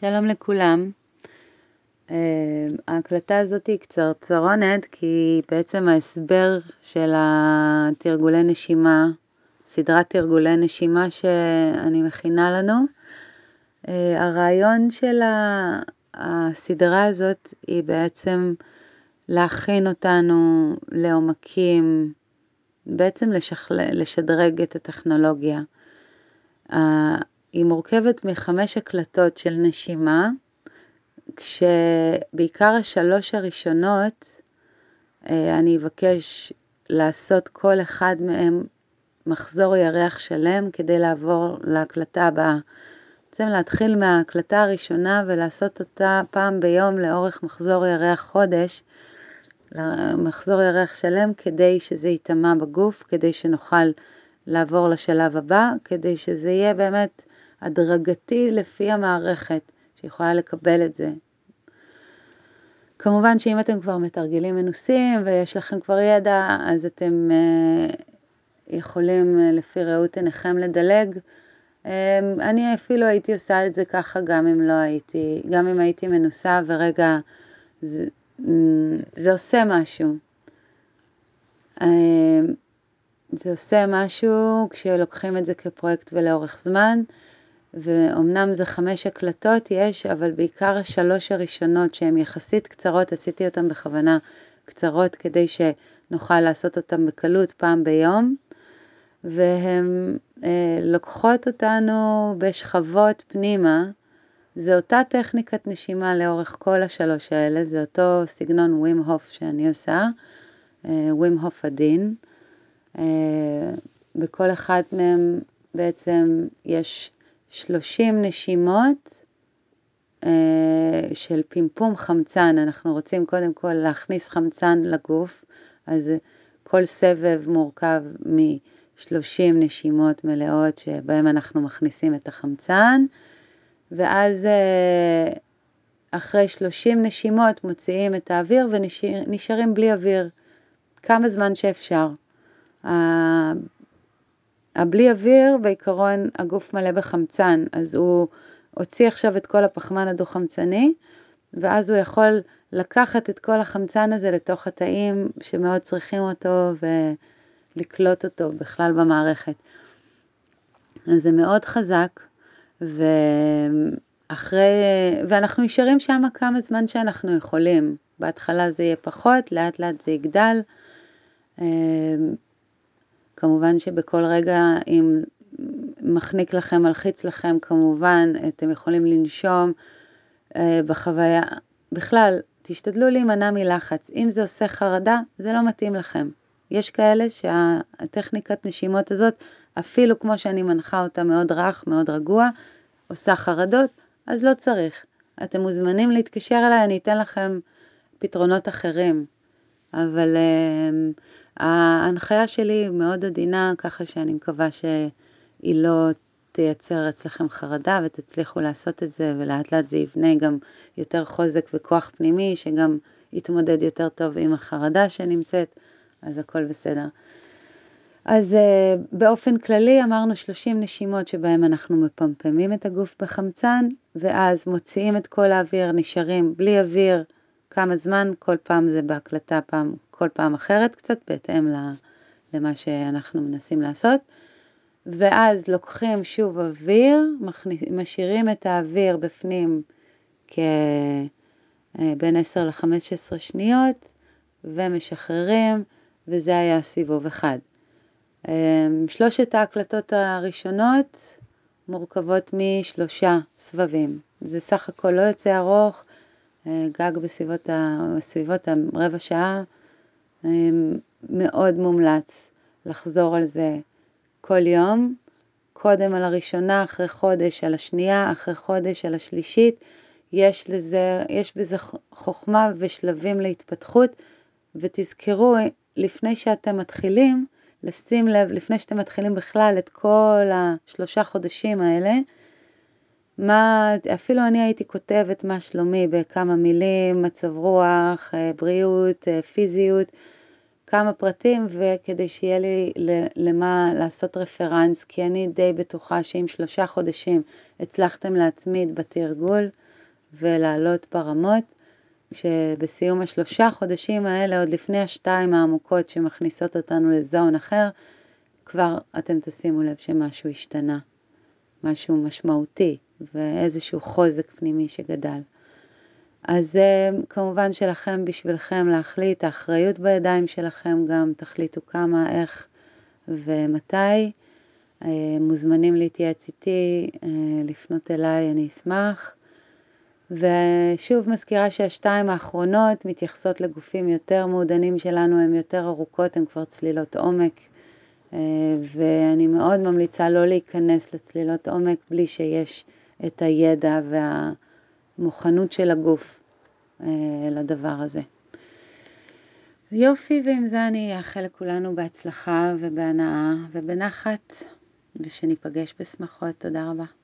שלום לכולם. אה, ההקלטה הזאת היא קצרצרונת כי בעצם ההסבר של התרגולי נשימה, סדרת תרגולי נשימה שאני מכינה לנו, אה, הרעיון של הסדרה הזאת היא בעצם להכין אותנו לעומקים, בעצם לשכל, לשדרג את הטכנולוגיה. היא מורכבת מחמש הקלטות של נשימה, כשבעיקר השלוש הראשונות אה, אני אבקש לעשות כל אחד מהם מחזור ירח שלם כדי לעבור להקלטה הבאה. בעצם להתחיל מההקלטה הראשונה ולעשות אותה פעם ביום לאורך מחזור ירח חודש, מחזור ירח שלם כדי שזה ייטמע בגוף, כדי שנוכל לעבור לשלב הבא, כדי שזה יהיה באמת הדרגתי לפי המערכת שיכולה לקבל את זה. כמובן שאם אתם כבר מתרגלים מנוסים ויש לכם כבר ידע, אז אתם uh, יכולים uh, לפי ראות עיניכם לדלג. Um, אני אפילו הייתי עושה את זה ככה גם אם לא הייתי, גם אם הייתי מנוסה ורגע, זה, זה עושה משהו. Um, זה עושה משהו כשלוקחים את זה כפרויקט ולאורך זמן. ואומנם זה חמש הקלטות יש, אבל בעיקר השלוש הראשונות שהן יחסית קצרות, עשיתי אותן בכוונה קצרות כדי שנוכל לעשות אותן בקלות פעם ביום, והן אה, לוקחות אותנו בשכבות פנימה. זה אותה טכניקת נשימה לאורך כל השלוש האלה, זה אותו סגנון ווים הוף שאני עושה, אה, ווים הוף עדין. אה, בכל אחד מהם בעצם יש 30 נשימות אה, של פמפום חמצן. אנחנו רוצים קודם כל להכניס חמצן לגוף, אז כל סבב מורכב מ-30 נשימות מלאות שבהם אנחנו מכניסים את החמצן, ואז אה, אחרי 30 נשימות מוציאים את האוויר ונשארים בלי אוויר כמה זמן שאפשר. הבלי אוויר, בעיקרון הגוף מלא בחמצן, אז הוא הוציא עכשיו את כל הפחמן הדו-חמצני, ואז הוא יכול לקחת את כל החמצן הזה לתוך התאים שמאוד צריכים אותו ולקלוט אותו בכלל במערכת. אז זה מאוד חזק, ואחרי, ואנחנו נשארים שם כמה זמן שאנחנו יכולים. בהתחלה זה יהיה פחות, לאט לאט זה יגדל. כמובן שבכל רגע, אם מחניק לכם, מלחיץ לכם, כמובן, אתם יכולים לנשום אה, בחוויה. בכלל, תשתדלו להימנע מלחץ. אם זה עושה חרדה, זה לא מתאים לכם. יש כאלה שהטכניקת נשימות הזאת, אפילו כמו שאני מנחה אותה מאוד רך, מאוד רגוע, עושה חרדות, אז לא צריך. אתם מוזמנים להתקשר אליי, אני אתן לכם פתרונות אחרים. אבל uh, ההנחיה שלי מאוד עדינה, ככה שאני מקווה שהיא לא תייצר אצלכם חרדה ותצליחו לעשות את זה, ולאט לאט זה יבנה גם יותר חוזק וכוח פנימי, שגם יתמודד יותר טוב עם החרדה שנמצאת, אז הכל בסדר. אז uh, באופן כללי אמרנו 30 נשימות שבהם אנחנו מפמפמים את הגוף בחמצן, ואז מוציאים את כל האוויר, נשארים בלי אוויר כמה זמן, כל פעם זה בהקלטה, פעם כל פעם אחרת קצת, בהתאם למה שאנחנו מנסים לעשות. ואז לוקחים שוב אוויר, משאירים את האוויר בפנים כבין אה, 10 ל-15 שניות, ומשחררים, וזה היה סיבוב אחד. אה, שלושת ההקלטות הראשונות מורכבות משלושה סבבים. זה סך הכל לא יוצא ארוך, גג בסביבות, ה, בסביבות הרבע שעה, מאוד מומלץ לחזור על זה כל יום, קודם על הראשונה, אחרי חודש על השנייה, אחרי חודש על השלישית. יש לזה, יש בזה חוכמה ושלבים להתפתחות, ותזכרו, לפני שאתם מתחילים, לשים לב, לפני שאתם מתחילים בכלל את כל השלושה חודשים האלה, מה, אפילו אני הייתי כותבת מה שלומי בכמה מילים, מצב רוח, אה, בריאות, אה, פיזיות, כמה פרטים וכדי שיהיה לי למה לעשות רפרנס, כי אני די בטוחה שאם שלושה חודשים הצלחתם להתמיד בתרגול ולעלות ברמות, שבסיום השלושה חודשים האלה, עוד לפני השתיים העמוקות שמכניסות אותנו לזון אחר, כבר אתם תשימו לב שמשהו השתנה, משהו משמעותי ואיזשהו חוזק פנימי שגדל. אז כמובן שלכם, בשבילכם להחליט, האחריות בידיים שלכם גם, תחליטו כמה, איך ומתי. אה, מוזמנים להתייעץ איתי, אה, לפנות אליי, אני אשמח. ושוב מזכירה שהשתיים האחרונות מתייחסות לגופים יותר מעודנים שלנו, הן יותר ארוכות, הן כבר צלילות עומק, אה, ואני מאוד ממליצה לא להיכנס לצלילות עומק בלי שיש את הידע והמוכנות של הגוף אה, לדבר הזה. יופי, ועם זה אני אאחל לכולנו בהצלחה ובהנאה ובנחת, ושניפגש בשמחות. תודה רבה.